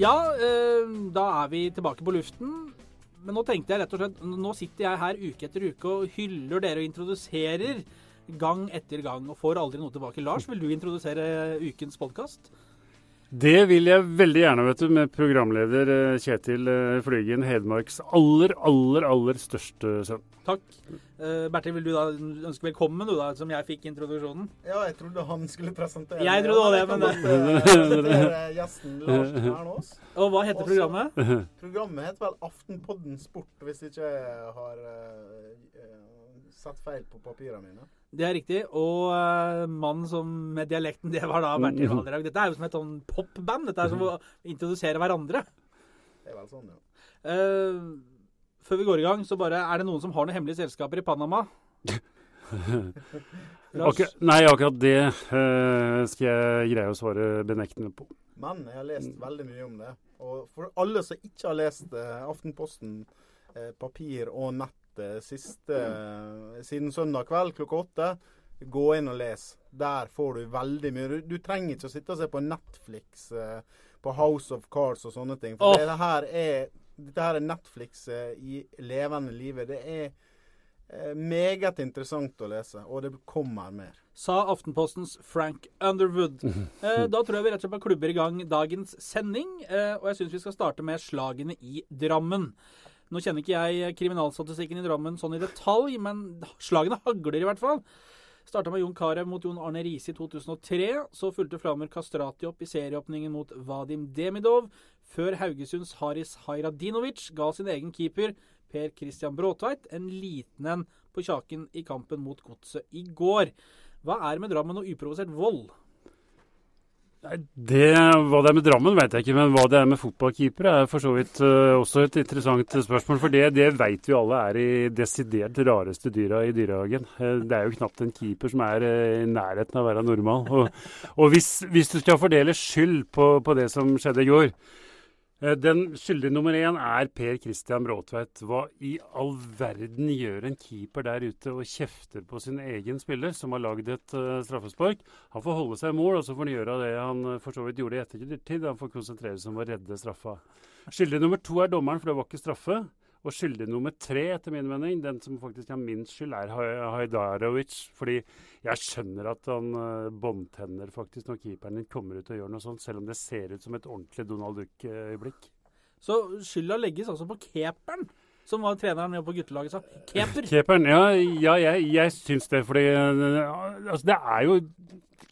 Ja, eh, da er vi tilbake på luften. Men nå tenkte jeg rett og slett Nå sitter jeg her uke etter uke og hyller dere og introduserer gang etter gang og får aldri noe tilbake. Lars, vil du introdusere ukens podkast? Det vil jeg veldig gjerne, vet du, med programleder eh, Kjetil eh, Flygen, Hedmarks aller, aller, aller største sønn. Takk. Uh, Bertil, vil du da ønske velkommen, du da, som jeg fikk introduksjonen? Ja, jeg trodde han skulle presentere Jeg trodde også det, men det presentere gjesten Lars Kvernås. Og hva heter Også- programmet? Programmet heter vel Aftenpodden Sport, hvis ikke jeg har uh, sett feil på papirene mine. Det er riktig. Og uh, mannen som med dialekten, det var da Bertil Valdrag. Dette er jo som et sånn popband. Dette er som å introdusere hverandre. Det er vel sånn, ja. Uh, før vi går i gang, så bare Er det noen som har noen hemmelige selskaper i Panama? Akkur nei, akkurat det uh, skal jeg greie å svare benektende på. Men jeg har lest veldig mye om det. Og for alle som ikke har lest uh, Aftenposten, uh, papir og nett siste, siden søndag kveld klokka åtte, gå inn og les. Der får du veldig mye. Du, du trenger ikke å sitte og se på Netflix, på House of Cards og sånne ting. For oh. det her er, dette her er Netflix eh, i levende livet. Det er eh, meget interessant å lese, og det kommer mer. Sa Aftenpostens Frank Underwood. Eh, da tror jeg vi rett og slett klubber i gang dagens sending. Eh, og jeg syns vi skal starte med slagene i Drammen. Nå kjenner ikke jeg kriminalstatistikken i Drammen sånn i detalj, men slagene hagler i hvert fall. Starta med Jon Carew mot Jon Arne Riise i 2003. Så fulgte Flamer Kastrati opp i serieåpningen mot Vadim Demidov. Før Haugesunds Haris Hajradinovic ga sin egen keeper Per Christian Bråtveit en liten en på kjaken i kampen mot Godset i går. Hva er det med Drammen og uprovosert vold? Det, Hva det er med Drammen, vet jeg ikke, men hva det er med fotballkeepere, er for så vidt eh, også et interessant spørsmål. For det, det vet vi alle er i desidert rareste dyra i dyrehagen. Eh, det er jo knapt en keeper som er eh, i nærheten av å være normal. Og, og hvis, hvis du skal fordele skyld på, på det som skjedde i går Den skyldige nummer én er Per Christian Bråtveit. Hva i all verden gjør en keeper der ute og kjefter på sin egen spiller, som har lagd et uh, straffespark? Han får holde seg i mål, og så får han gjøre det han eh, for så vidt gjorde i ettertid. Han får konsentrere seg om å redde straffa. Skyldig nummer to er dommeren, for det var ikke straffe. Og skyldig nummer tre, etter min mening, den som faktisk har minst skyld, er Hajdarovic. Fordi jeg skjønner at han uh, båndtenner faktisk når keeperen din kommer ut og gjør noe sånt, selv om det ser ut som et ordentlig Donald Duck-øyeblikk. Så skylda legges altså på keeperen, som var treneren med på guttelaget sa. Keeper. Keeperen, ja, ja jeg, jeg syns det, fordi uh, altså, det er jo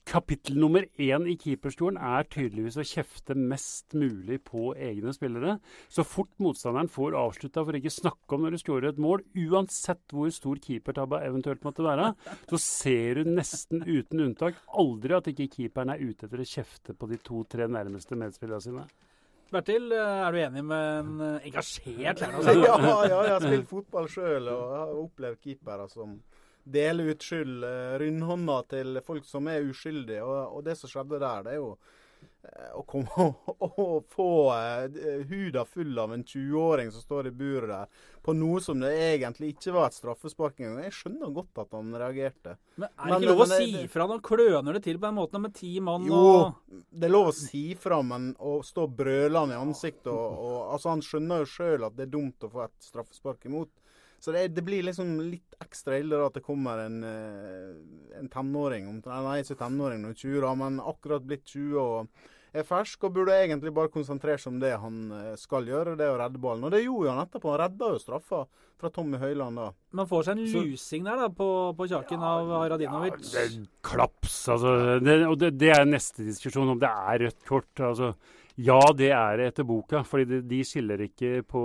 Kapittel nummer én i keeperstolen er tydeligvis å kjefte mest mulig på egne spillere. Så fort motstanderen får avslutta, for ikke snakke om når du skårer et mål, uansett hvor stor keepertabba eventuelt måtte være, så ser du nesten uten unntak aldri at ikke keeperen er ute etter å kjefte på de to-tre nærmeste medspillerne sine. Bertil, eh, er du enig med en eh, engasjert lærer? Ja, ja, jeg har spilt fotball sjøl og har opplevd keepere som deler ut skyld, eh, rundhånda til folk som er uskyldige. Og, og det som skjedde der, det er jo å komme og, få eh, huda full av en 20-åring som står i buret der, på noe som det egentlig ikke var et straffespark engang. Jeg skjønner godt at han reagerte. Men er det ikke lov å det- si fra når kløner det til på den måten med ti mann Jo, og det er lov å si fra, men å stå brølende i ansiktet og, og altså Han skjønner jo sjøl at det er dumt å få et straffespark imot. Så det, det blir liksom litt ekstra ille at det kommer en, eh, en tenåring om- Nei, ikke tenåring, men 20 da, men akkurat blitt 20 og er fersk og burde egentlig bare konsentrere seg om det han eh, skal gjøre, det er å redde ballen. Og det gjorde han etterpå. Han redda jo straffa fra Tommy Høiland da. Man får seg en lusing der da, på, på kjaken av Haradinovic. Ja, det er klaps, altså. Det, og det, det er neste diskusjon, om det er rødt kort. altså. Ja, det er det etter boka, fordi de, skiller ikke på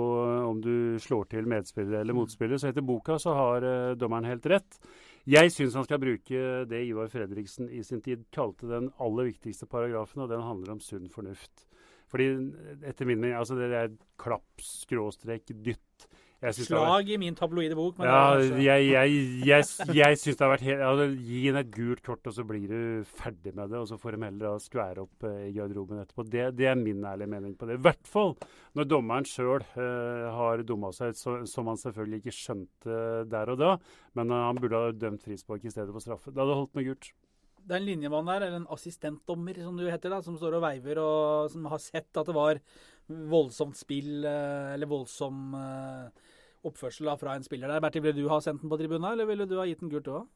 om du slår til medspiller eller motspiller. Så etter boka så har eh, dommeren helt rett. Jeg syns han skal bruke det Ivar Fredriksen i sin tid kalte den aller viktigste paragrafen, og den handler om sunn fornuft. Fordi etter min mening, altså det er klapp, skråstrek, dytt. Slag i min tabloide bok. Men ja, det er jeg, jeg, jeg, jeg syns det har vært helt altså, Gi henne et gult kort, og så blir du ferdig med det. Og så får de heller skvære opp eh, i garderoben etterpå. Det, det er min ærlige mening på det. I hvert fall når dommeren sjøl eh, har dumma seg, ut, som han selvfølgelig ikke skjønte der og da. Men eh, han burde ha dømt frispark i stedet for straffe. Det hadde holdt med gult. Det er en linjemann der, eller en assistentdommer som du heter, da, som står og veiver, og som har sett at det var voldsomt spill, eh, eller voldsom eh, oppførsel da, fra en spiller der. Bertil, ville du ha sendt den på tribunen, eller ville du ha gitt den gult òg?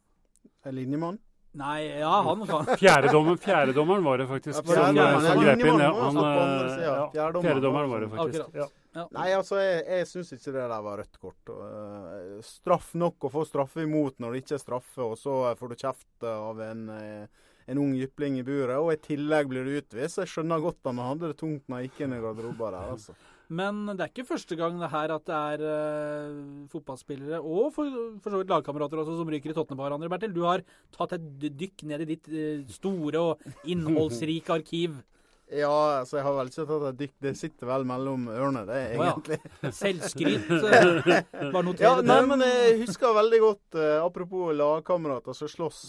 En linjemann? Nei, ja, han kan. Fjerdedommeren fjerde var det faktisk. Ja, som, som grep inn. Ja, han, eh, ja, Fjerdedommeren. fjerdedommeren var det faktisk. Ja. Nei, altså, jeg, jeg syns ikke det der var rødt kort. Uh, straff nok å få straffe imot når det ikke er straffe, og så får du kjeft av en, uh, en ung jypling i buret. Og i tillegg blir du utvist. Jeg skjønner godt at han hadde det tungt når han gikk inn i garderoben der, altså. Men det er ikke første gang det her at det er uh, fotballspillere, og for, for så vidt lagkamerater også, som ryker i tottene på hverandre. Bertil, du har tatt et dykk ned i ditt uh, store og innholdsrike arkiv. Ja, altså, jeg har vel ikke tatt et dykk. Det sitter vel mellom ørene, det, ja. egentlig. Selvskryt. eh, Bare noter Ja, nei, men jeg husker veldig godt, uh, apropos lagkamerater som slåss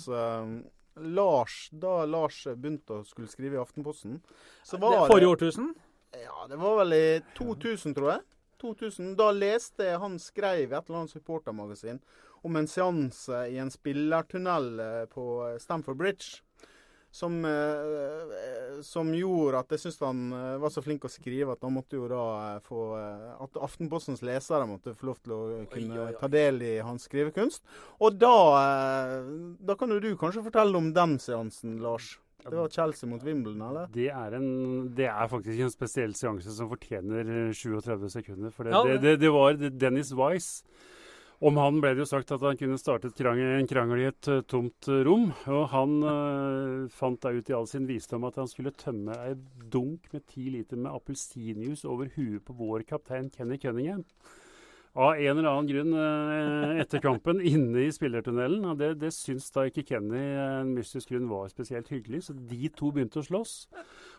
Lars, Da Lars begynte å skulle skrive i Aftenposten, så var Det- Forrige årtusen? Ja, det var vel i 2000, tror jeg. 2000. Da leste jeg han skrev i et eller annet supportermagasin om en seanse i en spillertunnel eh, på Stamford Bridge. Som, eh, som gjorde at jeg syntes han eh, var så flink å skrive at han måtte jo da eh, få eh, At Aftenpostens lesere måtte få lov til å kunne oi, oi. ta del i hans skrivekunst. Og da eh, Da kan jo du kanskje fortelle om den seansen, Lars. Det var Chelsea mot Wimbledon, eller? Det er, en, det er faktisk en spesiell seanse som fortjener eh, 37 sekunder. For det, Ja, det, det- var Dennis Wise. Om han ble det jo sagt at han kunne startet krangel, en krangel i et eh, tomt eh, rom. Og han eh, fant da ut i all sin visdom at han skulle tømme ei dunk med ti liter med appelsinjuice over huet på vår kaptein Kenny Cunningham. Av en eller annen grunn eh, etter kampen inne i spillertunnelen. Og det, det syns da ikke Kenny eh, en mystisk grunn var spesielt hyggelig, så de to begynte å slåss.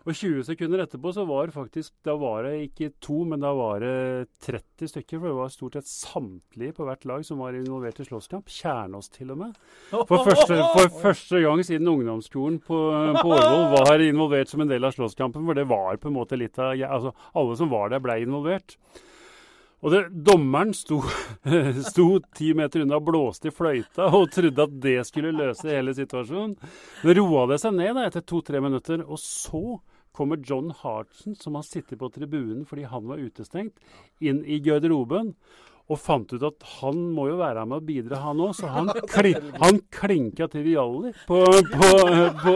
Og 20 sekunder etterpå så var det faktisk Da var det ikke to, men da var det 30 stykker. For det var stort sett samtlige på hvert lag som var involvert i slåsskamp. Kjernås til og med. For første, for første gang siden ungdomsskolen på, på var involvert som en del av slåsskampen. For det var på en måte litt av altså Alle som var der, ble involvert. Og det, dommeren sto, sto ti meter unna og blåste i fløyta og trodde at det skulle løse hele situasjonen. Men roa det seg ned da, etter to-tre minutter, og så kommer John Hartson, som har sittet på tribunen fordi han var utestengt, inn i garderoben. Og fant ut at han må jo være med og bidra, han òg. Så han, kli, han klinka til Vialli på, på, på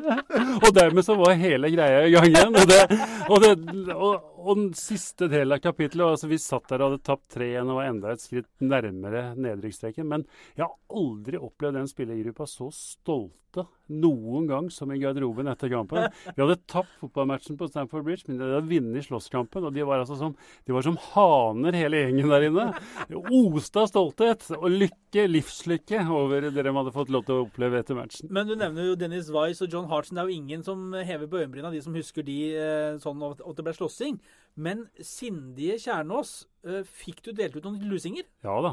Og dermed så var hele greia i gang igjen. Og, det, og, det, og, og den siste delen av kapittelet altså Vi satt der og hadde tapt 3-1 og var enda et skritt nærmere nedrykksstreken. Men jeg har aldri opplevd den spillergruppa så stolte noen gang som i garderoben etter kampen. Vi hadde tapt fotballmatchen på Stamford Bridge, men de hadde vunnet slåsskampen. Og de var altså som, de var som haner, hele gjengen der inne. De Oste av stolthet og lykke, livslykke, over det de hadde fått lov til å oppleve etter matchen. Men du nevner jo Dennis Wise og John Hartson. Det er jo ingen som hever på øyenbryna, de som husker de eh, sånn at det ble slåssing. Men sindige Kjernås, eh, fikk du delt ut noen lusinger? Ja da.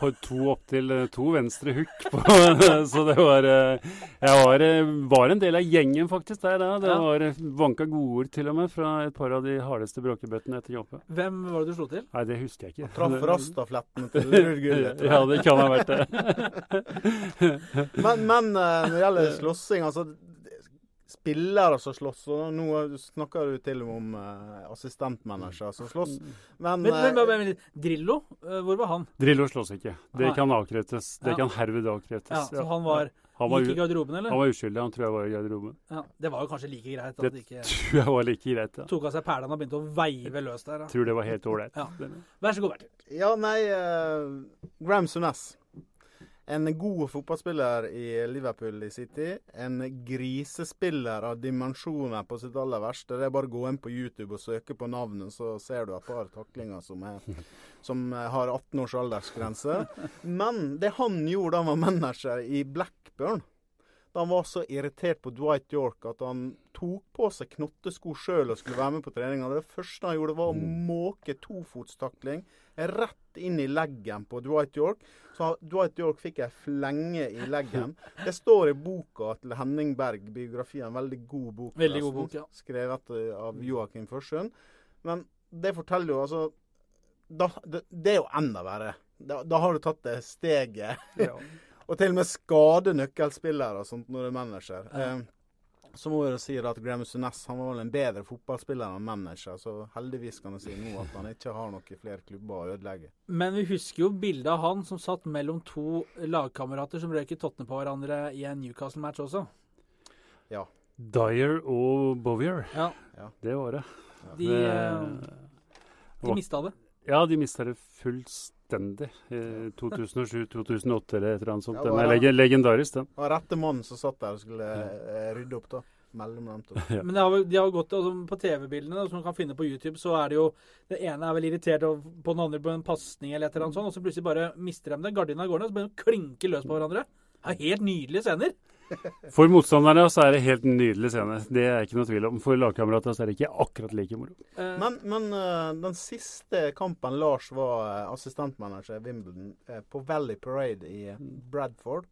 På to opp til eh, to venstre hukk. Så det var eh, Jeg var, var en del av gjengen faktisk der da. Det var vanka godord til og med fra et par av de hardeste bråkebøttene etter jobbet. Hvem var det du slo til? Nei, det husker jeg ikke. Traff rastafletten til Ruud Ja, det kan ha vært det. Men, men når det gjelder slåssing, altså Spillere som slåss, og nå snakker du til og med om uh, assistentmanager som slåss. Men, Men, men, eh, men, men Drillo, eh, hvor var han? Drillo slåss ikke. Det kan avkrettes. Det Ja. kan herved avkrettes. Ja, så han var, han var, like i garderoben, eller? han var uskyldig. Han tror jeg var i garderoben. Ja, det var jo kanskje like greit at Det de ikke tror jeg var like greit. Ja. tok av seg perlene og begynte å veive løs der. Da. Tror det var helt ålreit. Ja. Vær så god, Bertil. Ja, nei uh, Graham Sunes. En god fotballspiller i Liverpool i tid. En grisespiller av dimensjoner på sitt aller verste. Det er bare å gå inn på YouTube og søke på navnet, så ser du et par taklinger som, er, som har 18 års aldersgrense. Men det han gjorde da han var manager i Blackburn han var så irritert på Dwight York at han tok på seg knottesko sjøl og skulle være med på treninga. Det første han gjorde, var å måke tofotstakling rett inn i leggen på Dwight York. Så Dwight York fikk ei flenge i leggen. Det står i boka til Henning Berg, biografien. Veldig god bok. Veldig god bok, ja. Skrevet eh, av Joakim Førsund. Men det forteller jo altså da, det, det er jo enda verre. Da, da har du tatt det steget. Ja. og til og med skade nøkkelspillere og sånt når du er manager. Ja. Eh, så må jeg si at Graham Sunes han var vel en bedre fotballspiller enn manager, så heldigvis kan jeg si nå at han ikke har noen flere klubber å ødelegge. Men vi husker jo bildet av han som satt mellom to lagkamerater som røyk i tottene på hverandre i en Newcastle-match også. Ja. Dyer og Bovier, Ja, det var det. De, det eh, de mista det. Ja, de mista det fullstendig. i 2007-2008 eller et eller annet sånt. Ja, Den er leg legendarisk, den. Det var rette mannen som satt der og skulle eh, rydde opp, da. Mellom dem to. Ja. Men det har, de har gått altså, på TV-bildene som man kan finne på YouTube, så er det jo Det ene er vel irritert på den andre på en pasning eller et eller annet sånt, og så plutselig bare mister de det. Gardina går ned, og så begynner de å klinke løs på hverandre. Det er helt nydelige scener. For motstanderne så er det helt nydelig scene. Det er ikke noe tvil om. For lagkameratene er det ikke akkurat like moro. Eh, Men, men eh, den siste kampen Lars var eh, assistentmanager i Wimbledon, på Valley Parade i eh, Bradford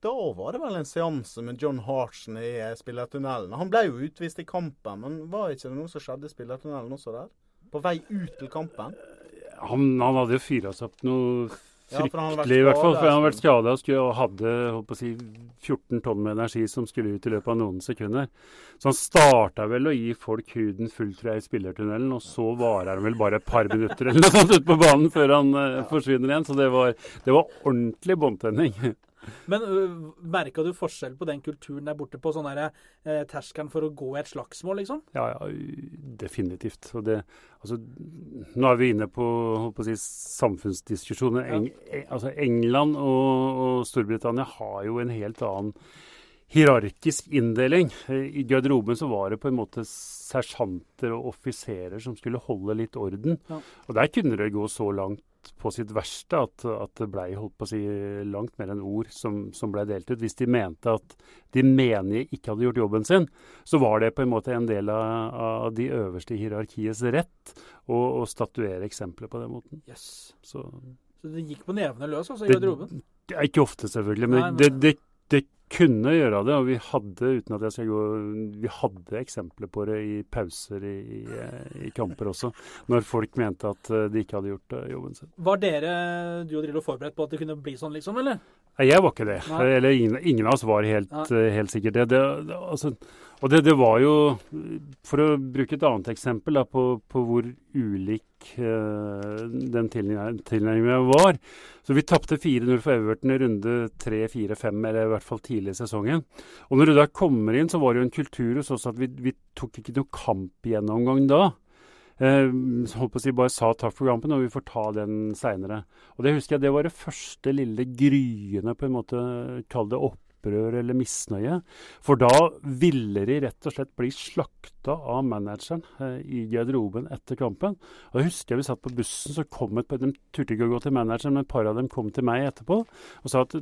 Da var det vel en seanse med John Hartsen i spillertunnelen. Han ble jo utvist i kampen, men var ikke det noe som skjedde i spillertunnelen også der? På vei ut til kampen? Han, han hadde jo fyra seg opp noe Fryktelig, i hvert fall. For han har vært skada og, hadde si, 14 tonn med energi som skulle ut i løpet av noen sekunder. Så han starta vel å gi folk huden full, tror jeg, i spillertunnelen, og så varer han vel bare et par minutter eller noe sånt ute på banen før han eh, forsvinner igjen. Så det var, det var ordentlig båndtenning. Men uh, merka du forskjell på den kulturen der borte på sånn uh, terskelen for å gå i et slagsmål, liksom? Ja, ja, definitivt. Og det, altså, nå er vi inne på, på si, samfunnsdiskusjoner. Ja. Eng, e- altså, England og, og Storbritannia har jo en helt annen hierarkisk inndeling. I garderoben så var det på en måte sersjanter og offiserer som skulle holde litt orden. Ja. Og der kunne det gå så langt på sitt verste at, at det blei holdt på å si langt mer enn ord som, som blei delt ut. Hvis de mente at de menige ikke hadde gjort jobben sin, så var det på en måte en del av, av de øverste i hierarkiets rett å, å statuere eksempler på den måten. Yes. Så Så det gikk på nevene løs, altså, i garderoben? er ikke ofte, selvfølgelig, men, Nei, men- Det, det, det kunne gjøre det. Og vi hadde, uten at jeg skal gå Vi hadde eksempler på det i pauser i, i, i kamper også, når folk mente at eh, de ikke hadde gjort eh, jobben sin. Var dere du og Drillo forberedt på at det kunne bli sånn, liksom, eller? Nei, jeg var ikke det. Nei. Eller ingen, ingen av oss var helt, eh, helt sikkert det. det, det altså, og det, det var jo For å bruke et annet eksempel da, på, på hvor ulik uh, den tilnær- tilnærmingen var. Så vi tapte 4-0 for Everton i runde 3, 4, 5, eller i hvert fall tidlig i sesongen. Og når du da kommer inn, så var det jo en kultur hos oss at vi, vi tok ikke noe kampgjennomgang da. Eh, holdt på å si bare sa takk for kampen, og vi får ta den seinere. Og det husker jeg, det var det første lille gryende, på en måte, kall det opprør eller misnøye. For da ville de rett og slett bli slakta av manageren eh, i garderoben etter kampen. Og jeg husker jeg vi satt på bussen, så kom et De turte ikke å gå til manageren, men et par av dem kom til meg etterpå og sa at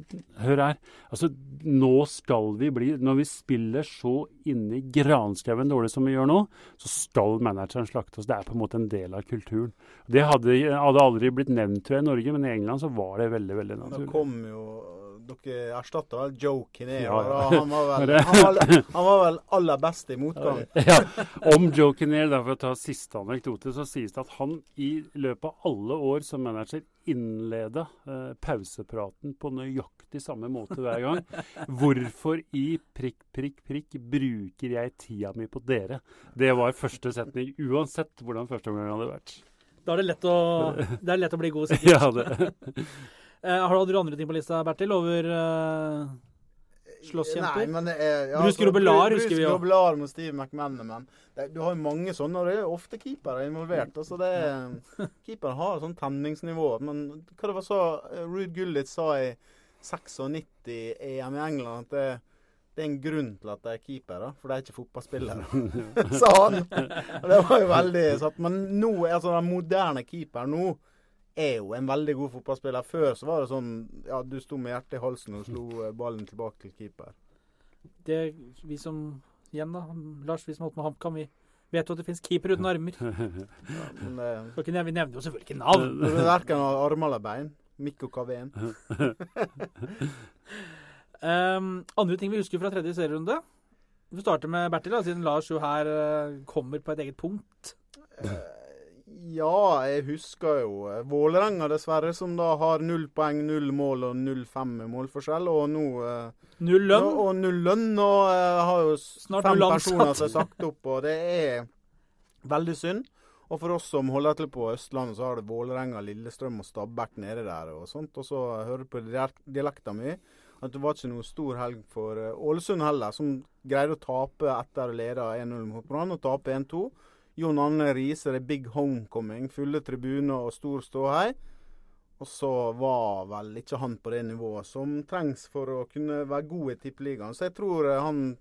hør her, altså nå skal vi bli Når vi spiller så inni granskauen dårlig som vi gjør nå, så skal manageren slakte oss. Det er på en måte en del av kulturen. Det hadde, hadde aldri blitt nevnt tror jeg, i Norge, men i England så var det veldig veldig Da naturlig. kom jo Dere erstatta vel Joe Kinnear. Ja, Han, var vel, han, var, han var vel aller best i motgang. Ja, Om Joe Kinnear, for å ta siste anekdote, så sies det at han i løpet av alle år som manager innleda eh, pausepraten på nøyaktig samme måte hver gang. Hvorfor i prikk, prikk, prikk bruker jeg tida mi på dere? Det var første setning, uansett hvordan første omgang hadde vært. Da er det lett å, det er lett å bli god, sikkert. Ja, det. Eh, har du andre ting på lista, Bertil, over uh, slåsskjemper? Nei, men det er, ja, Bruce Grobelar husker vi jo. Bruce Grobelar mot Steve McManaman. Du har jo mange sånne, og det er ofte keepere involvert. Altså det er, Keepere har sånn tenningsnivå. Men hva det var så Ruud Gullit sa i 96 EM i England at det, det er en grunn til at de er keepere, for de er ikke fotballspillere. sa han. Og det var jo veldig satt. Men nå, altså den moderne keeperen nå er jo en veldig god fotballspiller. Før så var det sånn ja, du sto med hjertet i halsen og slo eh, ballen tilbake til keeper. Det, vi som Igjen, da. Lars, vi som holdt med HamKam, vi vet jo at det finnes keeper uten armer. Ja, men det, nevne, vi nevner jo selvfølgelig ikke navn. det er verken armer eller bein. Mikko Kaveen. Um, andre ting vi husker fra tredje serierunde? Vi starter med Bertil, da, siden Lars jo her eh, kommer på et eget punkt. Ja, jeg husker jo eh, Vålerenga, dessverre, som da har null poeng, null mål og 0-5 i målforskjell. Og nå eh, Null lønn. Og, og null lønn. Og eh, har jo Snart fem personer som er sagt opp, og det er veldig synd. Og for oss som holder til på Østlandet, så har det Vålerenga, Lillestrøm og Stabæk nede der og sånt. Og så hører du på dialek- dialekta mi at det var ikke noe stor helg for Ålesund heller, som greide å tape etter å lede 1-0 mot Brann, og tape 1-2. Jon Arne Riise, det big homecoming, fulle tribuner og stor ståhei. Og så var vel ikke han på det nivået som trengs for å kunne være god i Tippeligaen. Så jeg tror eh, han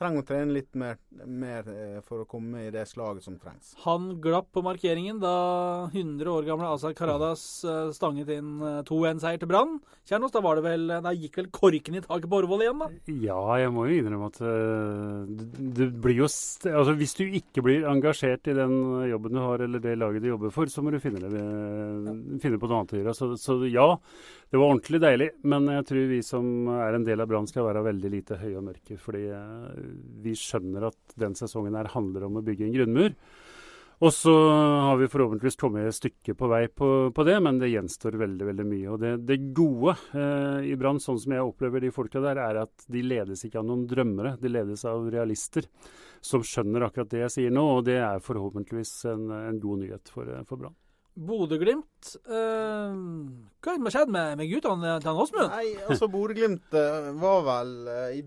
trenger å trene litt mer, mer eh, for å komme i det slaget som trengs. Han glapp på markeringen da 100 år gamle Azar Karadas eh, stanget inn eh, 2-1-seier til Brann. Kjernos, da var det vel Da gikk vel korken i taket på Orvoll igjen, da? Ja, jeg må jo innrømme at eh, det, blir jo st Altså, hvis du ikke blir engasjert i den jobben du har, eller det laget du jobber for, så må du finne, det, finne på noe annet å gjøre. Så, så ja, det var ordentlig deilig. Men jeg tror vi som er en del av Brann skal være veldig lite høye og mørke. Fordi eh, vi skjønner at den sesongen her handler om å bygge en grunnmur. Og så har vi forhåpentligvis kommet et stykke på vei på, på det, men det gjenstår veldig veldig mye. Og det, det gode eh, i Brann, sånn som jeg opplever de folka der, er at de ledes ikke av noen drømmere, de ledes av realister som skjønner akkurat det jeg sier nå, og det er forhåpentligvis en, en god nyhet for, eh, for Brann. Bodø-Glimt eh, Hva har skjedd med, med guttene til Åsmund? Nei, altså Bodø-Glimt eh, var vel eh, i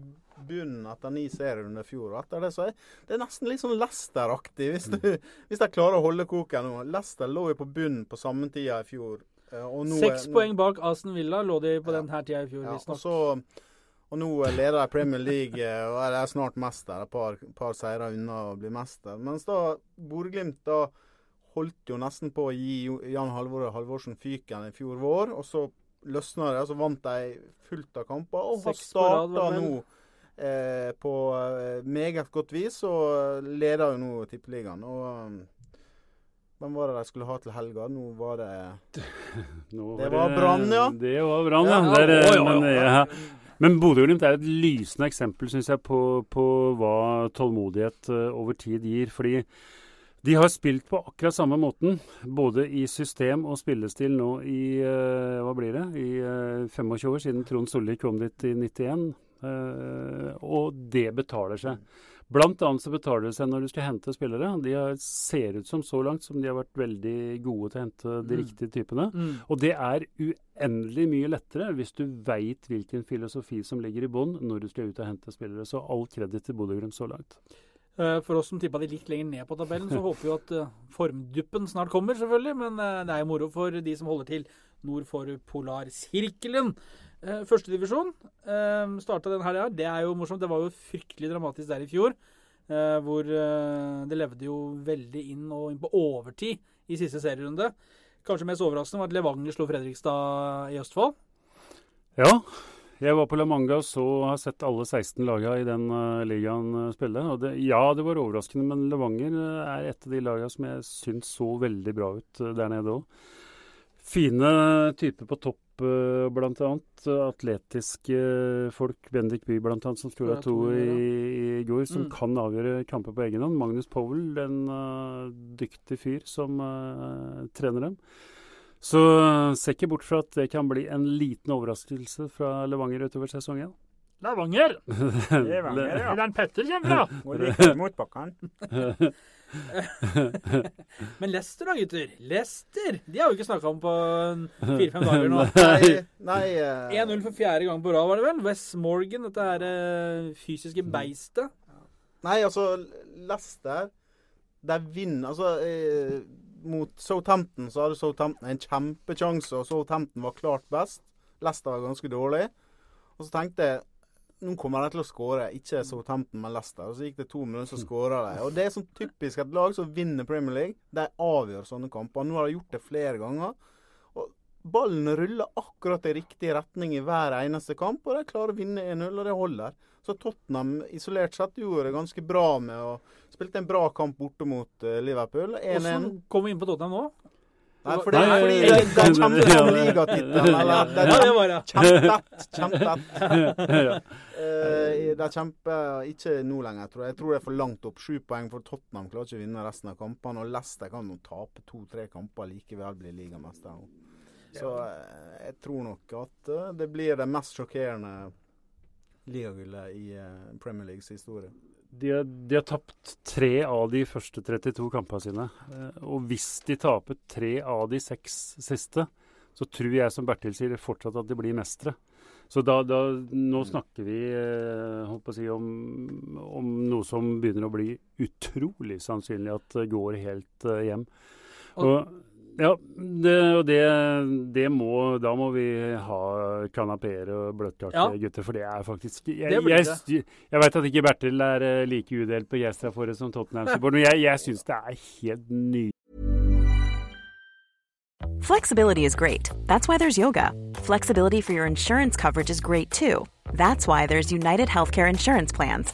bunnen etter ni serier under fjor. Og etter det så er det er nesten litt sånn Leicester-aktig, hvis, du, hvis de klarer å holde koken nå. Leicester lå jo på bunnen på samme tida i fjor. eh, Og nå, Seks poeng bak Aston Villa lå de på Ja. denne tida i fjor, Ja, og, visstnok. så, og nå leder de Premier League eh, og er snart mester. Et par, par seire unna å bli mester. Mens da Bodø-Glimt da holdt jo nesten på å gi Jan Halvor Halvorsen fyken i fjor vår. Og så løsna det, og så vant de fullt av kamper. Og har starta nå eh, på eh, meget godt vis, og leder jo nå Tippeligaen. Og eh, hvem var det de skulle ha til helga? Nå var det Nå Det var Brann, ja. Det var Brann, ja. Ja, Der, eh, ja, ja. Men, ja. men Bodø-Glimt er et lysende eksempel, syns jeg, på, på hva tålmodighet eh, over tid gir. Fordi de har spilt på akkurat samme måten, både i system og spillestil nå i eh, hva blir det, i eh, 25 år, siden Trond Solli kom dit i 91. Eh, og det betaler seg. Blant annet så betaler det seg når du skal hente spillere. De har, ser ut som så langt som de har vært veldig gode til å hente de Mm. riktige typene. Mm. Og det er uendelig mye lettere hvis du veit hvilken filosofi som ligger i bånn når du skal ut og hente spillere. Så all kreditt til Bodø-Glimt så langt. Eh, For oss som tippa de litt lenger ned på tabellen, så håper vi at eh, formduppen snart kommer, selvfølgelig. Men det er jo moro for de som holder til nord for polarsirkelen. Uh, Førstedivisjon eh, starta den helga. Det er jo morsomt. Det var jo fryktelig dramatisk der i fjor. eh, hvor eh, det levde jo veldig inn og inn på overtid i siste serierunde. Kanskje mest overraskende var at Levanger slo Fredrikstad i Østfold. Ja, jeg var på La Manga og så har sett alle 16 laga i den uh, ligaen eh, spille. Og det, ja, det var overraskende, men Levanger eh, er et av de laga som jeg syns så veldig bra ut eh, der nede òg. Fine typer på topp, eh, blant annet. Atletiske folk. Bendik Bye blant annet, som skåra ha to i, i går, som Mm. kan avgjøre kamper på egen hånd. Magnus Powell, en uh, dyktig fyr som uh, trener dem. Så eh, ser ikke bort fra at det kan bli en liten overraskelse fra Levanger utover sesongen. Levanger! Levanger, ja. Den Petter kommer fra. Må like mot bakken. Men Leicester da, gutter. Leicester! De har jo ikke snakka om på fire-fem dager nå. Nei, nei uh... 1-0 for fjerde gang på rad, var det vel? Wes Morgan, dette her eh, fysiske beistet. Nei, altså, Leicester De vinner Altså, eh, mot Southampton så hadde Southampton en kjempekjanse, og Southampton var klart best. Leicester var ganske dårlig. Og så tenkte jeg nå kommer de til å skåre. Ikke Southampton, men Leicester. Og så gikk det to minutter, så skåra de. Og det er sånn typisk et lag som vinner Premier League. De avgjør sånne kamper. Nå har de gjort det flere ganger. Og ballen ruller akkurat i riktig retning i hver eneste kamp, og de klarer å vinne 1-0, og det holder. Så Tottenham isolert sett gjorde det ganske bra med å Spilte en bra kamp borte mot eh, Liverpool. 1-1. Hvordan kom vi inn på Tottenham nå? Nei, for det Nei, er fordi det, de, nei. de kjemper om ligatittelen. Eller det er kjempet, var det. er. Eh, kjemper ikke nå lenger, tror jeg. Jeg tror det er for langt opp. Sju poeng for Tottenham klarer ikke å vinne resten av kampene. Og Leicester kan nå tape to-tre kamper likevel bli ligamester. Så eh, jeg tror nok at eh, det blir det mest sjokkerende ligagullet i eh, Premier Leagues historie. De, har- de har tapt tre av de første 32 kampene sine. Eh, Og hvis de taper tre av de seks siste, så tror jeg som Bertil sier fortsatt at de blir mestere. Så da, da, nå snakker vi eh, si, om, om noe som begynner å bli utrolig sannsynlig at det går helt hjem. Og, Og, ja, det, og det, det må Da må vi ha kanapeer og bløtkake, Ja. gutter. For det er faktisk Jeg, jeg, jeg, jeg veit at ikke Bertil er eh, like udelt begeistra for det som Tottenham-supporter, men jeg, jeg syns det er helt nydelig. Flexibility is great. That's why there's yoga. Flexibility for your insurance coverage is great too. That's why there's United Healthcare Insurance Plans.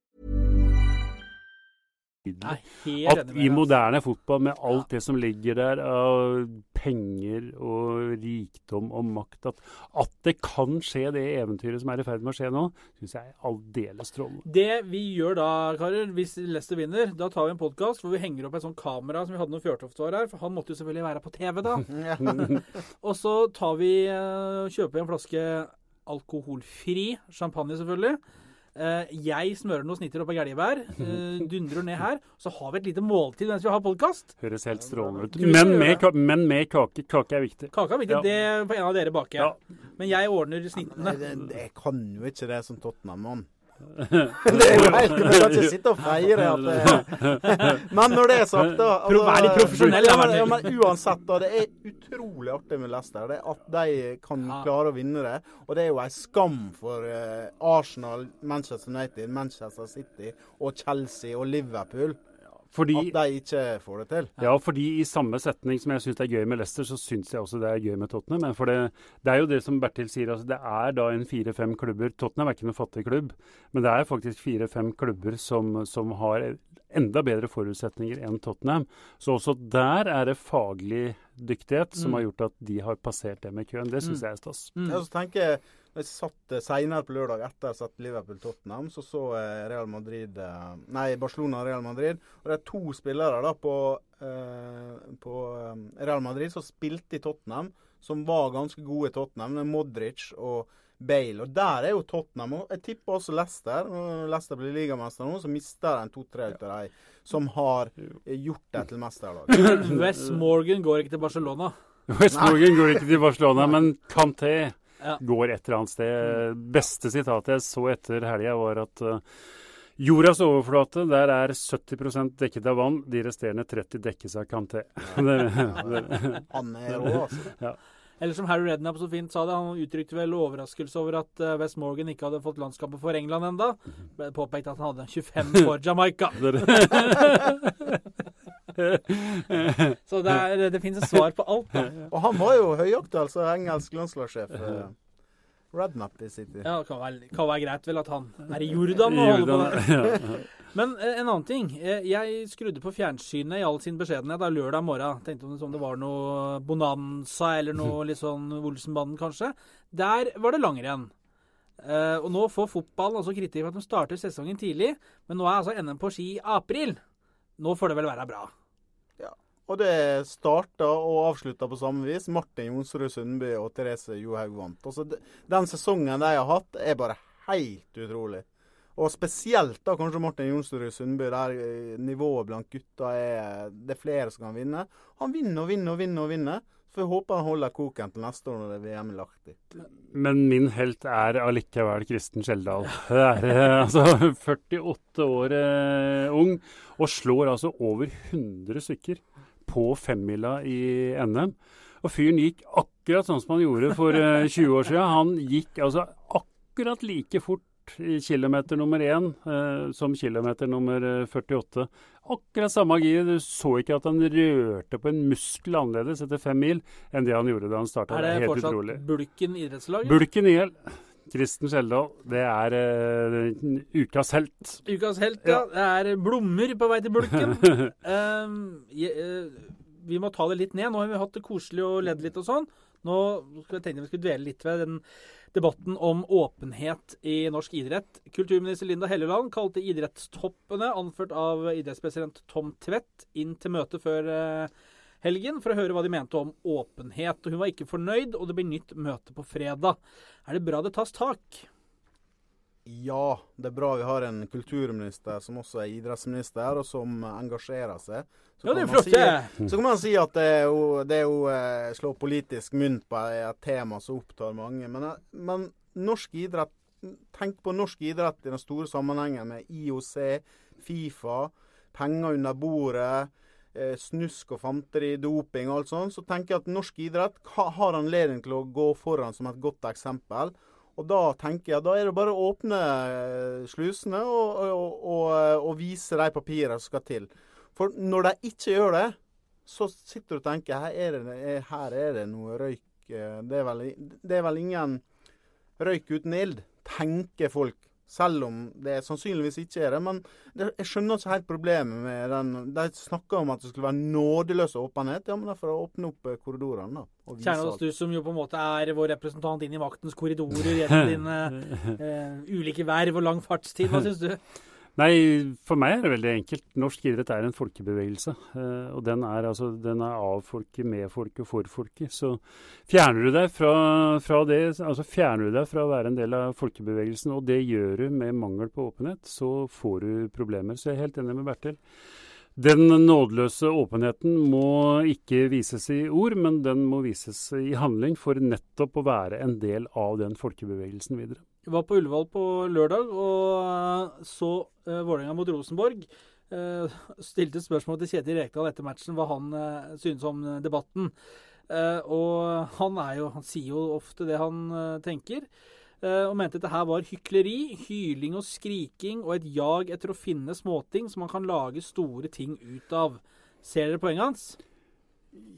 At i moderne fotball, med alt det som ligger der av penger og rikdom og makt, at, at det kan skje det eventyret som er i ferd med å skje nå, syns jeg er aldeles strålende. Det vi gjør da, karer, hvis Leicester vinner, da tar vi en podkast hvor vi henger opp et sånt kamera som vi hadde når Fjørtoft var her. For han måtte jo selvfølgelig være på TV, da. Og så tar vi kjøper kjøper en flaske alkoholfri champagne, selvfølgelig. Eh, jeg smører noen snitter oppå gelgebær. Uh, dundrer ned her. Så har vi et lite måltid mens vi har podkast. Høres helt strålende ut. Men med, men med kake. Kake er viktig. Kake er viktig. Ja. det på en av dere bake. Ja. Men jeg ordner snittene. Nei, det, det, jeg kan jo ikke det som Tottenham-mann. det er jo helt Jeg kan ikke sitte og feire at det Men når det er sagt, da altså, vær litt profesjonell, ja, men, ja, men uansett, da. Det er utrolig artig med Leicester. Det at de kan klare å vinne det. Og det er jo en skam for eh, Arsenal, Manchester United, Manchester City og Chelsea og Liverpool Fordi at de ikke får det til. Ja, fordi i samme setning som jeg syns det er gøy med Leicester, så syns jeg også det er gøy med Tottenham. Men for det, det er jo det som Bertil sier, altså det er da en fire-fem klubber. Tottenham er ikke noen fattig klubb, men det er faktisk fire-fem klubber som, som har enda bedre forutsetninger enn Tottenham. Så også der er det faglig dyktighet som Mm. har gjort at de har passert det med køen. Det syns jeg er stas. Mm. Ja, så tenker jeg jeg satt eh, senere på lørdag etter satt Liverpool-Tottenham, så så Real Madrid eh, Nei, Barcelona-Real Madrid. Og det er to spillere da på, eh, på eh, Real Madrid som spilte i Tottenham, som var ganske gode i Tottenham. Det er Modric og Bale. Og der er jo Tottenham. Og jeg tipper også Leicester. Når Leicester blir ligamester nå, så mister de to-tre av de som har gjort det til mesterlag. West Morgan går ikke til Barcelona. West Morgan går ikke til Barcelona, men Canté Ja. går et eller annet sted. Beste sitatet jeg så etter helga, var at uh, jordas overflate, der er 70 dekket av vann. De resterende 30 dekkes av det, Han er rå, altså. Eller som Harry Redknapp så fint sa det, han uttrykte vel overraskelse over at eh, West Morgan ikke hadde fått landskapet for England enda. Ble påpekt at han hadde 25 for Jamaica. Så det, er, det finnes et svar på alt. Da. Og han var jo høyaktuell som engelsk landslagssjef. eh, Rednap i City. Ja, det kan være, kan være greit vel at han er i Jordan og holder på der. Men eh, en annen ting. Eh, Jeg skrudde på fjernsynet i all sin beskjedenhet da lørdag morgen. Tenkte om det, som det var noe Bonanza eller noe litt sånn Olsenbanden, kanskje. Der var det langrenn. Eh, og nå får fotballen også kritikk for at de starter sesongen tidlig. Men nå er altså NM på ski i april. Nå får det vel være bra. Og det starta og avslutta på samme vis. Martin Jonsrud Sundby og Therese Johaug vant. Altså, den sesongen de har hatt, er bare helt utrolig. Og spesielt da kanskje Martin Jonsrud Sundby, der eh, nivået blant gutta er Det er flere som kan vinne. Han vinner og vinner og vinner. og vinner. for jeg håper han holder koken til neste år når det er VM i Lahti. Men min helt er allikevel Kristen Skjeldal. Det er eh, altså 48 år eh, ung og slår altså over 100 stykker på femmila i NM. Og fyren gikk akkurat sånn som han gjorde for eh, 20 år siden. Han gikk altså akkurat like fort i kilometer nummer én eh, som kilometer nummer eh, 48. Akkurat samme gir. Du så ikke at han rørte på en muskel annerledes etter fem mil enn det han gjorde da han starta. Er det fortsatt utrolig. Bulken idrettslag? Bulken IL. Kristen Skjeldal, det er uh, ukas helt. Ukas helt, ja. Det er blommer på vei til bulken. um, je- uh, vi må ta det litt ned. Nå har vi hatt det koselig og ledd litt og sånn. Nå skulle jeg tenke vi skulle dvele litt ved den debatten om åpenhet i norsk idrett. Kulturminister Linda Helleland kalte idrettstoppene, anført av idrettspresident Tom Tvedt, inn til møte før eh, helgen for å høre hva de mente om åpenhet. Og hun var ikke fornøyd, og det blir nytt møte på fredag. Er det bra det tas tak? Ja, det er bra vi har en kulturminister som også er idrettsminister, og som engasjerer seg. Så Ja, det er flott, si-. Så kan man si at det er jo, det er jo eh, politisk mynt på et tema som opptar mange. Men, eh, men norsk idrett Tenk på norsk idrett i den store sammenhengen med IOC, Fifa, penger under bordet, snusk og fanteri, doping og alt sånt. Så tenker jeg at norsk idrett har anledning til å gå foran som et godt eksempel. Og da tenker jeg, da er det bare å åpne eh, slusene og, og, og, og vise de papirene som skal til. For når de ikke gjør det, så sitter du og tenker her er det, her er det noe røyk. eh, Det er, vel, det er vel ingen røyk uten ild, tenker folk. Selv om det sannsynligvis ikke er det. Men det, jeg skjønner ikke helt problemet med den De snakker om at det skulle være nådeløs åpenhet. Ja, men det er for å åpne opp eh, korridorene, da. Kjernås, du som jo på en måte er vår representant inn i maktens korridorer gjennom dine eh, ulike verv og lang fartstid. Hva syns du? Nei, for meg er det veldig enkelt. Norsk idrett er en folkebevegelse. eh, og den er, altså, den er av folket, med folket og for folket. Så fjerner du deg fra, fra det, altså fjerner du deg fra å være en del av folkebevegelsen, og det gjør du med mangel på åpenhet, så får du problemer. Så jeg er helt enig med Bertil. Den nådeløse åpenheten må ikke vises i ord, men den må vises i handling for nettopp å være en del av den folkebevegelsen videre. Jeg var på Ullevål på lørdag og så uh, Vålerenga mot Rosenborg. Uh, stilte spørsmål til Kjetil Rekdal etter matchen hva han uh, synes om debatten. Uh, og han, jo, han sier jo ofte det han tenker. og mente at det her var hykleri, hyling og skriking og et jag etter å finne småting som man kan lage store ting ut av. Ser dere poenget hans?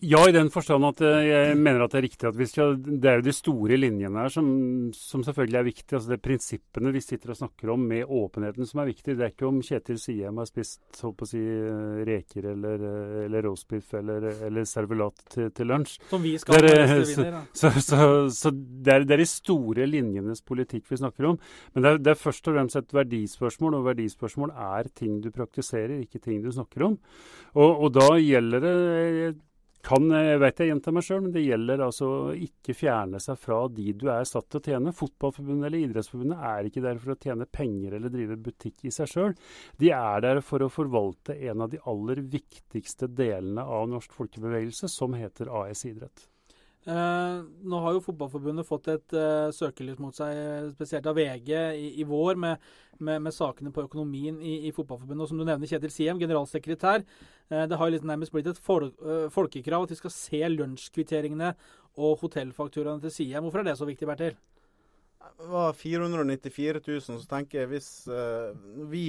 Ja, i den forstand at eh, jeg mener at det er riktig at vi skal Det er jo de store linjene her som, som selvfølgelig er viktige. Altså det er prinsippene vi sitter og snakker om med åpenheten som er viktig. Det er ikke om Kjetil Siem har spist på å si, eh, reker eller, eh, eller roastbiff eller, eller servelat til, til lunsj. Som vi skal Det er, så så, så, så det, er, det er de store linjenes politikk vi snakker om. Men det er, det er først og fremst et verdispørsmål, og verdispørsmål er ting du praktiserer, ikke ting du snakker om. Og, og da gjelder det kan, jeg vet jeg gjentar meg sjøl, men det gjelder altså ikke fjerne seg fra de du er satt til å tjene. Fotballforbundet eller Idrettsforbundet er ikke der for å tjene penger eller drive butikk i seg sjøl. De er der for å forvalte en av de aller viktigste delene av norsk folkebevegelse, som heter AS Idrett. Eh, nå har jo Fotballforbundet fått et eh, søkelys mot seg, spesielt av VG, i, i vår, med, med, med, sakene på økonomien i, i, Fotballforbundet. Og som du nevner, Kjetil Siem, generalsekretær. Eh, det har jo litt nærmest blitt et fol eh, folkekrav at vi skal se lunsjkvitteringene og hotellfakturaene til Siem. Hvorfor er det så viktig, Bertil? Det var 494 000, så tenker jeg hvis uh, vi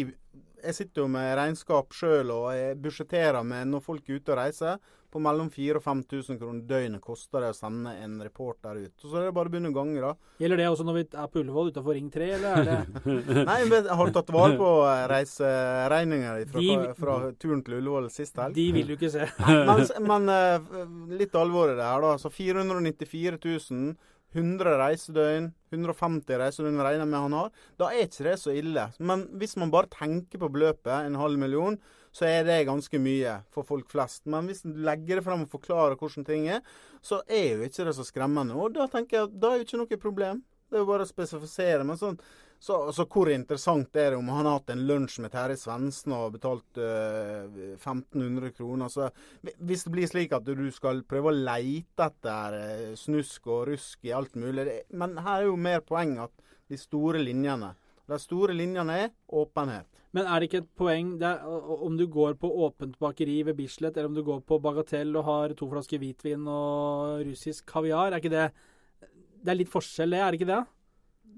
Jeg sitter jo med regnskap sjøl og jeg budsjetterer med når folk er ute og reiser på mellom 4000 og 5000 kroner døgnet koster det å sende en reporter ut. Så er det bare å begynne å gange, da. Gjelder det også når vi er på Ullevål utenfor Ring 3, eller er det Nei, men har du tatt vare på eh, reiseregninger fra, de, fra, turen til Ullevål sist helg? De vil du ikke se. men, men eh, litt alvor i det her, da. Så 494 000 100 reisedøgn, 150 reisedøgn regner med han har, da er ikke det så ille. Men hvis man bare tenker på beløpet, en halv million, så er det ganske mye for folk flest. Men hvis du legger det frem og forklarer hvordan ting er, så er jo ikke det så skremmende. Og da tenker jeg at da er jo ikke noe problem. Det er jo bare å spesifisere. Men sånn, så, så, hvor interessant er det om han har hatt en lunsj med Terje Svendsen og betalt uh, eh, 1500 kroner? Så, hvis det blir slik at du skal prøve å leite etter uh, snusk og rusk i alt mulig det, Men her er jo mer poeng at de store linjene De store linjene er åpenhet. Men er det ikke et poeng er, om du går på åpent bakeri ved Bislett, eller om du går på Bagatell og har to flasker hvitvin og russisk kaviar? Er ikke det Det er litt forskjell, det? Er det ikke det?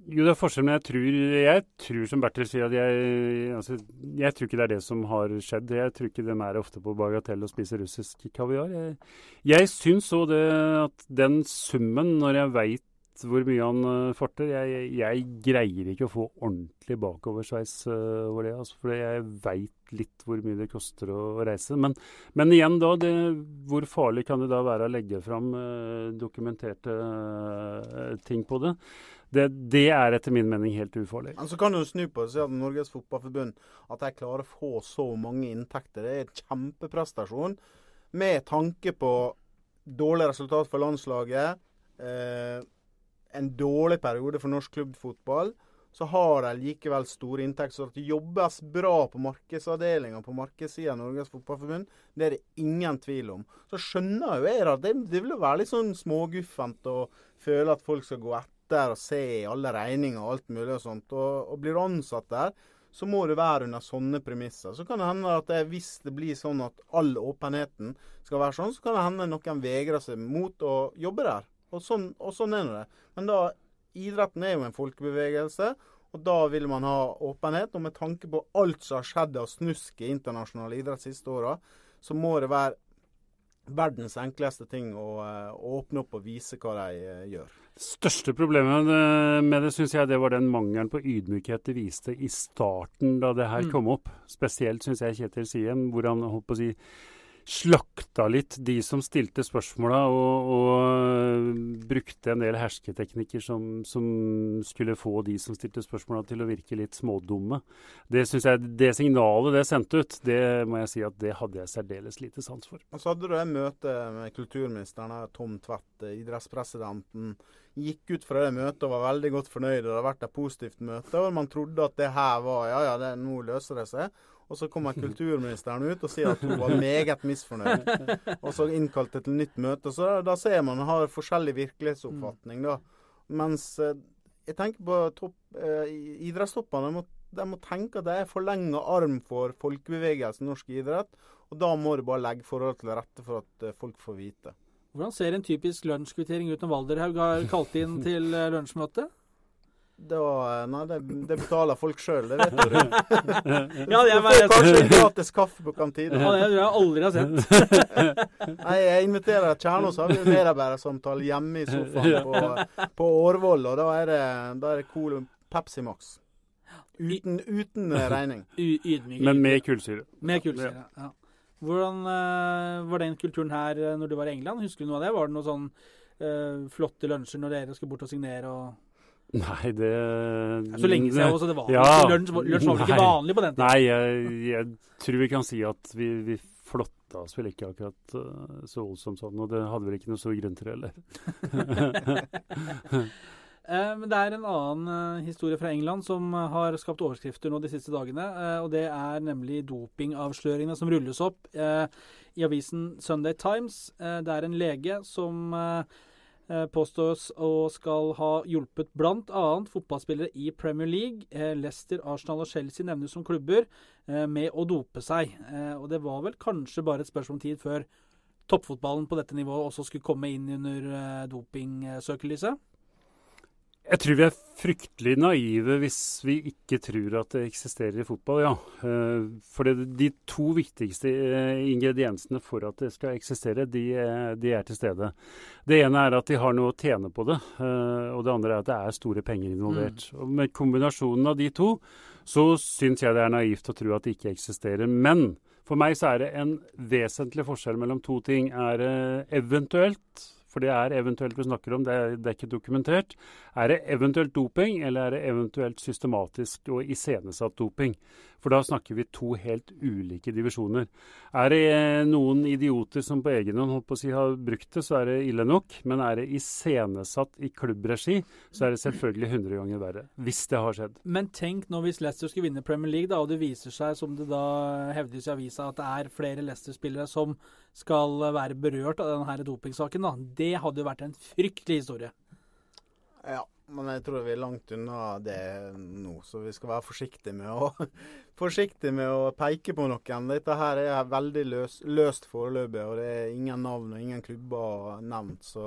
Jo, det er forskjell, men jeg tror, jeg tror som Bertil sier, at jeg, altså, jeg tror ikke det er det som har skjedd. Jeg tror ikke de er ofte på Bagatell og spiser russisk kaviar. Jeg, jeg syns òg det at den summen, når jeg veit hvor mye han uh, farter. Jeg, jeg, greier ikke å få ordentlig bakoversveis uh, over det. Altså, for jeg veit litt hvor mye det koster å, reise. Men, men, igjen da, det, hvor farlig kan det da være å legge fram uh, dokumenterte ting på det? det? det? er etter min mening helt ufarlig. Men så kan du snu på det og si at Norges Fotballforbund at de klarer å få så mange inntekter. Det er en kjempeprestasjon med tanke på dårlig resultat for landslaget. Eh, en dårlig periode for norsk klubbfotball, så har de likevel store inntekter. Så at det jobbes bra på markedsavdelinga på markedssida av Norges Fotballforbund, det er det ingen tvil om. Så skjønner jo jeg at det, det vil være litt sånn småguffent å føle at folk skal gå etter og se alle regninger og alt mulig og sånt. Og, og blir du ansatt der, så må det være under sånne premisser. Så kan det hende at det, hvis det blir sånn at all åpenheten skal være sånn, så kan det hende noen vegrer seg mot å jobbe der. Og sånn, og sånn er det. Men da, idretten er jo en folkebevegelse, og da vil man ha åpenhet. Og med tanke på alt som har skjedd av snusk i internasjonal idrett de siste åra, så må det være verdens enkleste ting å, eh, å, åpne opp og vise hva de uh, gjør. Største problemet med det syns jeg det var den mangelen på ydmykhet det viste i starten da det her mm. kom opp. Spesielt syns jeg Kjetil Siem, hvor han holdt på å si slakta litt de som stilte spørsmåla, og, og, øh, brukte en del hersketeknikker som, som, skulle få de som stilte spørsmåla til å virke litt smådumme. Det jeg, det signalet det sendte ut, det må jeg si at det hadde jeg særdeles lite sans for. Og så hadde du det møte med kulturministeren, Tom Tvedt, idrettspresidenten. Gikk ut fra det møtet og var veldig godt fornøyd. Det hadde vært et positivt møte. og Man trodde at det her var ja, ja, det, nå løser det seg. Og så kommer kulturministeren ut og sier at hun var meget misfornøyd. Og så innkalte til nytt møte. Så da, ser man har forskjellig virkelighetsoppfatning, da. Mens eh, jeg tenker på eh, idrettstoppene. De må, tenke at det er forlenga arm for folkebevegelsen norsk idrett. Og da må du bare legge forhold til rette for at eh, folk får vite. Hvordan ser en typisk lunsjkvittering ut når Valderhaug har kalt inn til eh, lunsjmøte? var, nei, det, det, betaler folk sjøl, det vet du. ja, det du får kanskje gratis kaffe på kantina. Ja, det tror jeg aldri har sett. nei, jeg inviterer Kjernås, har vi medarbeidersamtale hjemme i sofaen på, på Årvoll, og da er det, da er det cool Pepsi Max. Uten, uten regning. Men med kullsyre. Med kullsyre, ja. Hvordan uh, var den kulturen her når du var i England? Husker du noe av det? Var det noen sånn uh, flotte lunsjer når dere skulle bort og signere? og Nei, det Så lenge siden også, det var Ja. lunsj, lunsj var vel ikke vanlig på den tiden? Nei, jeg, jeg tror vi kan si at vi, vi flotta oss vel ikke akkurat uh, så voldsomt sånn, og det hadde vel ikke noe stor grunn til heller. Eh, Men det er en annen eh, historie fra England som har skapt overskrifter nå de siste dagene. og Det er nemlig dopingavsløringene som rulles opp i avisen Sunday Times. Det er en lege som påstås å skal ha hjulpet bl.a. fotballspillere i Premier League. Eh, Leicester, Arsenal og Chelsea nevnes som klubber eh, med å dope seg. Eh, Og det var vel kanskje bare et spørsmål om tid før toppfotballen på dette nivået også skulle komme inn under eh, dopingsøkelyset. Jeg tror vi er fryktelig naive hvis vi ikke tror at det eksisterer i fotball, ja. Eh, For det, de to viktigste eh, ingrediensene for at det skal eksistere, de, er- de er til stede. Det ene er at de har noe å tjene på det, eh, og det andre er at det er store penger involvert. Og Med kombinasjonen av de to så syns jeg det er naivt å tro at det ikke eksisterer. Men for meg så er det en vesentlig forskjell mellom to ting. Er det eventuelt for det er eventuelt vi snakker om, det er, det er ikke dokumentert. Er det eventuelt doping, eller er det eventuelt systematisk og iscenesatt doping? For da snakker vi to helt ulike divisjoner. Er det eh, noen idioter som på egen hånd holdt på å si, har brukt det, så er det ille nok. Men er det iscenesatt i klubbregi, så er det selvfølgelig 100 ganger verre. Hvis det har skjedd. Men tenk nå hvis Leicester skulle vinne Premier League, da, og det viser seg, som det da hevdes i avisa, at det er flere Leicester-spillere som skal være berørt av denne her dopingsaken. da. Det hadde jo vært en fryktelig historie. Ja, men jeg tror vi er langt unna det nå, så vi skal være forsiktige med å, forsiktige med å peke på noen. Dette her er veldig løs, løst foreløpig, og det er ingen navn og ingen klubber nevnt, så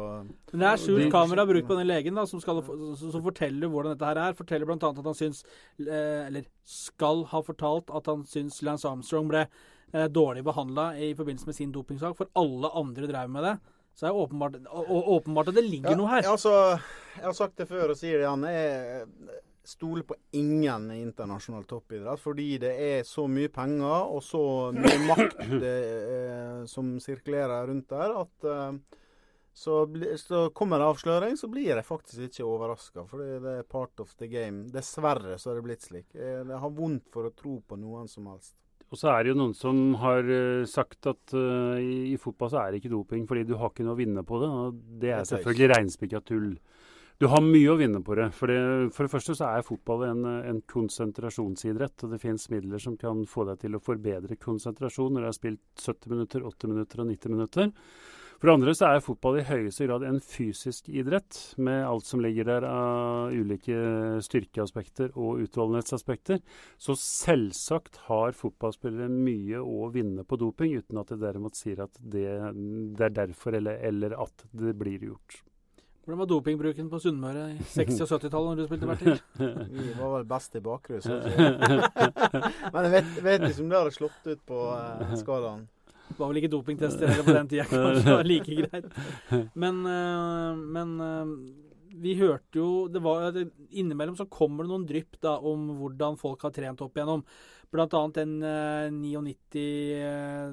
Men det er skjult kamera brukt på den legen da, som, skal, som forteller hvordan dette her er. Forteller bl.a. at han syns, eh, eller skal ha fortalt at han syns Lance Armstrong ble eh, dårlig behandla i forbindelse med sin dopingsak, for alle andre drev med det. Så det er åpenbart, å- åpenbart at det ligger noe her. Altså, jeg har sagt det før og sier det igjen. Jeg stoler på ingen i internasjonal toppidrett fordi det er så mye penger og så mye makt eh, som sirkulerer rundt der, at eh, så, så kommer det avsløring, så blir jeg faktisk ikke overraska. For det er part of the game. Dessverre så er det blitt slik. Jeg, jeg har vondt for å tro på noen som helst. Og så er det jo noen som har eh, sagt at uh, i, i fotball så er det ikke doping fordi du har ikke noe å vinne på det. Og det er selvfølgelig reinspikka tull. Du har mye å vinne på det. For det, for det første så er fotball en, en konsentrasjonsidrett. Og det finnes midler som kan få deg til å forbedre konsentrasjon når du har spilt 70 minutter, 80 minutter og 90 minutter. For det andre så er fotball i høyeste grad en fysisk idrett, med alt som ligger der av ulike styrkeaspekter og utholdenhetsaspekter. Så selvsagt har fotballspillere mye å vinne på doping, uten at det derimot sier at det, det er derfor eller, eller at det blir gjort. Hvordan var dopingbruken på Sunnmøre i 60- og 70-tallet når du spilte Bertil? Vi var vel best i bakrus. Men jeg vet, vet ikke om det hadde slått ut på eh, skalaen. Det var vel ikke dopingtester heller på den tida, kanskje det var like greit. Men, øh, men øh, vi hørte jo det var, Innimellom så kommer det noen drypp da, om hvordan folk har trent opp igjennom. Blant annet den øh,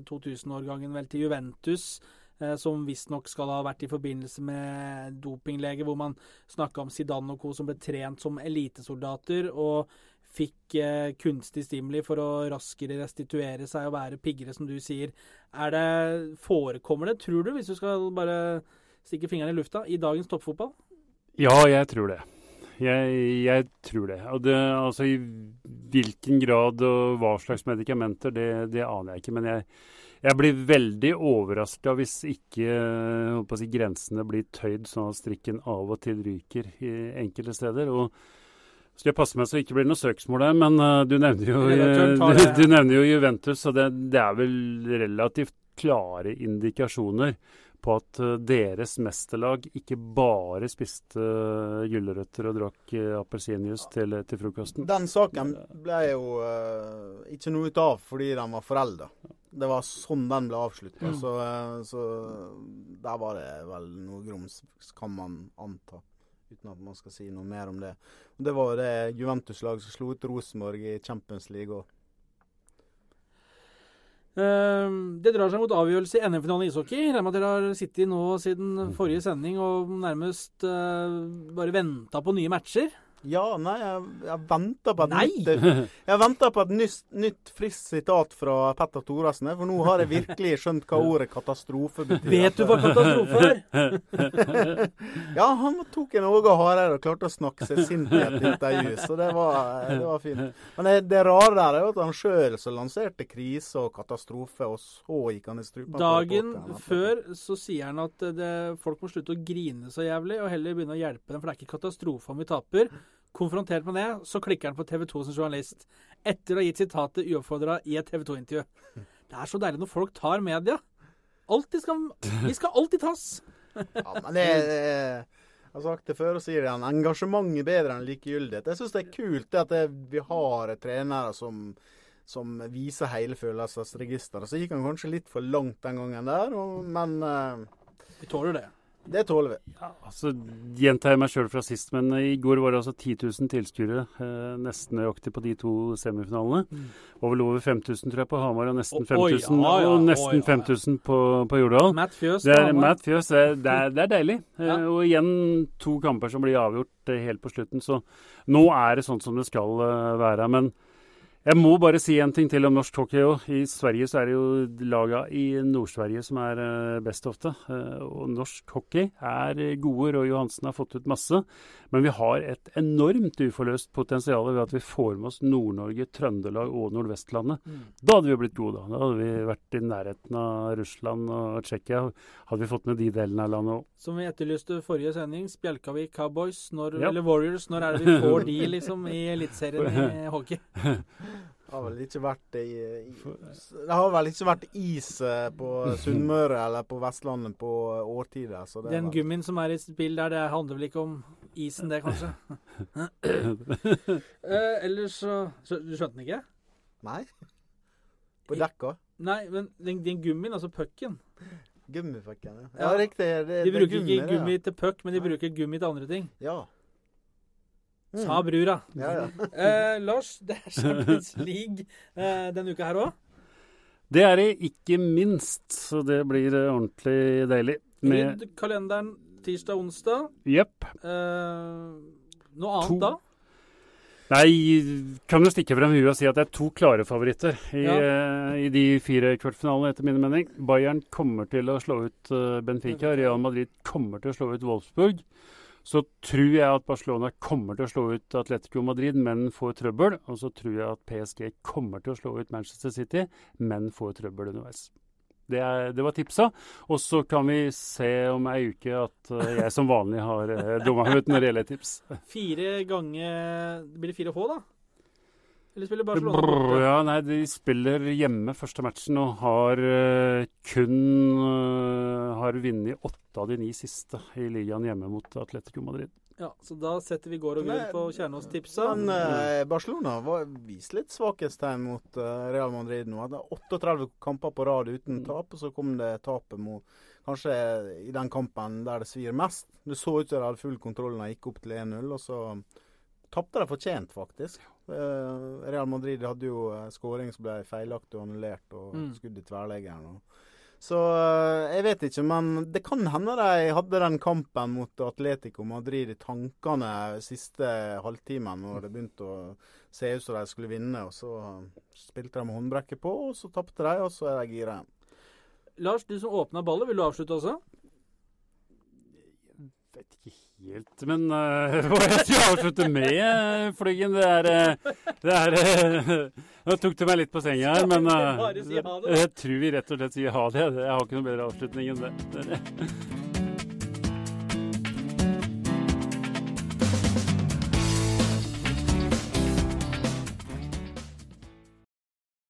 99-2000-årgangen vel til Juventus, øh, som visstnok skal ha vært i forbindelse med dopinglege, hvor man snakka om Zidane og co. som ble trent som elitesoldater. og fikk eh, kunstig stimuli for å raskere restituere seg og være piggere, som du sier. Er det, Forekommer det, tror du, hvis du skal bare stikke fingeren i lufta, i dagens toppfotball? Ja, jeg tror det. Jeg, jeg tror det. Og det, altså i hvilken grad og hva slags medikamenter, det, det aner jeg ikke. Men jeg, jeg blir veldig overraska hvis ikke si, grensene blir tøyd sånn at strikken av og til ryker i enkelte steder. og skal jeg passe meg så det ikke blir noe søksmål der, men uh, du, nevner jo, du, du nevner jo Juventus, og det, det er vel relativt klare indikasjoner på at uh, deres mesterlag ikke bare spiste uh, gulrøtter og drakk uh, appelsinjuice til, til frokosten. Den saken ble jo uh, ikke noe ut av fordi den var forelda. Det var sånn den ble avslutta. Så, eh, så der var det vel noe grums, kan man anta. Uten at man skal si noe mer om det. Og Det var jo det Juventus-laget som slo ut Rosenborg i Champions League òg. Eh, det drar seg mot avgjørelse i NM-finalen i ishockey. Regner at dere har sittet nå siden forrige sending og nærmest eh, bare venta på nye matcher. Ja, nei, jeg, jeg venter på et Nei! nytt Jeg venter på et nytt, nytt friskt sitat fra Petter Thoresen. For nå har jeg virkelig skjønt hva ordet katastrofe betyr. Vet du hva katastrofe er? Ja, han tok en noe hardere og klarte å snakke seg sint i et intervju, så det var, det var fint. Men det, det rare der er jo at han sjøl som lanserte krise og katastrofe, og så gikk han i strupen. Dagen før så sier han at det, folk må slutte å grine så jævlig, og heller begynne å hjelpe dem, for det er ikke katastrofe om vi taper. Konfrontert med det, så klikker han på TV 2 som journalist. Etter å ha gitt sitatet uoppfordra i et TV 2-intervju. Det er så deilig når folk tar media. Altid skal, vi skal alltid tas. Ja, men det, Jeg har sagt det før og sier det igjen. Engasjement er bedre enn likegyldighet. Jeg syns det er kult det at det, vi har trenere som, som viser hele følelsesregisteret. Så gikk han kanskje litt for langt den gangen der, og, men uh, Vi tåler det. Det tåler vi. Ja, altså Gjentar jeg meg sjøl fra sist, men i går var det altså 10 000 tilskuere. Eh, nesten nøyaktig på de to semifinalene. Over over 5000 tror jeg på Hamar, og nesten 5000 ja, ja, og oi, nesten ja, ja. 5000 på, på Jordal. Matt Fjøs Det er Matt Fjøs. Det er, det er, det er deilig. Eh, Og igjen to kamper som blir avgjort eh, helt på slutten. Så nå er det sånn som det skal eh, være. Men jeg må bare si en ting til om norsk hockey òg. I Sverige så er det jo laga i Nord-Sverige som er eh, best ofte. Eh, og norsk hockey er gode. Roy Johansen har fått ut masse. Men vi har et enormt uforløst potensial ved at vi får med oss Nord-Norge, Trøndelag og Nordvestlandet. Da hadde vi blitt gode. Da Da hadde vi vært i nærheten av Russland og Tsjekkia. Hadde vi fått med de delene av landet òg. Som vi etterlyste forrige sending, Spjelkavik Cowboys, når, Ja. eller Warriors, når er det vi får de liksom i Eliteserien i hockey? Det har vel ikke vært i, i Det har vel ikke vært is eh, på Sunnmøre eller på Vestlandet på årtider. Så det er Den vel- gummien som er i spill der, det handler vel ikke om isen, det, kanskje? eh, ellers så, så Du skjønte den ikke? Nei. På dekka. Nei, men den, den gummien, altså pucken Gummifucken. Ja. Ja. riktig. Det, De det gummi, bruker ikke det, gummi ja. til puck, men de bruker gummi til andre ting. Ja. Mm. Sa brura. Ja, ja. Eh, Lars, det er Champions League eh, denne uka her òg. Det er det ikke minst, så det blir eh, ordentlig deilig. Med Rydd kalenderen tirsdag-onsdag. Jepp. Eh, noe annet To. da? Nei, kan jo stikke frem huet og si at det er to klare favoritter i, Ja. eh, i de fire kvartfinalene, etter min mening. Bayern kommer til å slå ut eh, Benfica. Real Madrid kommer til å slå ut Wolfsburg. Så tror jeg at Barcelona kommer til å slå ut Atletico Madrid, men får trøbbel. Og så tror jeg at PSG kommer til å slå ut Manchester City, men får trøbbel underveis. Det, er, det var tipsa. Og så kan vi se om ei uke at eh, jeg som vanlig har uh, dumma meg ut når det gjelder tips. Fire ganger Blir det fire H, da? Eller spiller Barcelona borte? ja, nei, de spiller hjemme første matchen og har uh, kun uh, har vunnet åtte av de ni siste i ligaen hjemme mot Atletico Madrid. Ja, så da setter vi gård og grunn på Kjernås-tipsa. Men eh, Barcelona var, vist litt svakhetstegn mot eh, Real Madrid nå. Det er 38 kamper på rad uten tap, og så kom det tapet mot Kanskje i den kampen der det svir mest. Det så ut som de hadde full kontroll da de gikk opp til 1-0, og så tapte de fortjent, faktisk. Eh, Real Madrid hadde jo eh, skåring som ble feilaktig og annullert, og Mm. skudd i tverrleggeren. så eh, jeg vet ikke, men det kan hende de hadde den kampen mot Atletico Madrid i tankene siste halvtimen, når det begynte å se ut som de skulle vinne. og Så spilte de med håndbrekket på, og så tapte de, og så er de gira igjen. Lars, du som åpna ballet, vil du avslutte også? Jeg Vet ikke helt, men eh, hva jeg skal avslutte med, uh, Flyggen, det er, uh, det er uh, Nå tok du meg litt på senga her, men uh, da. jeg tror vi rett og slett sier ha det. Jeg har ikke noe bedre avslutning enn det.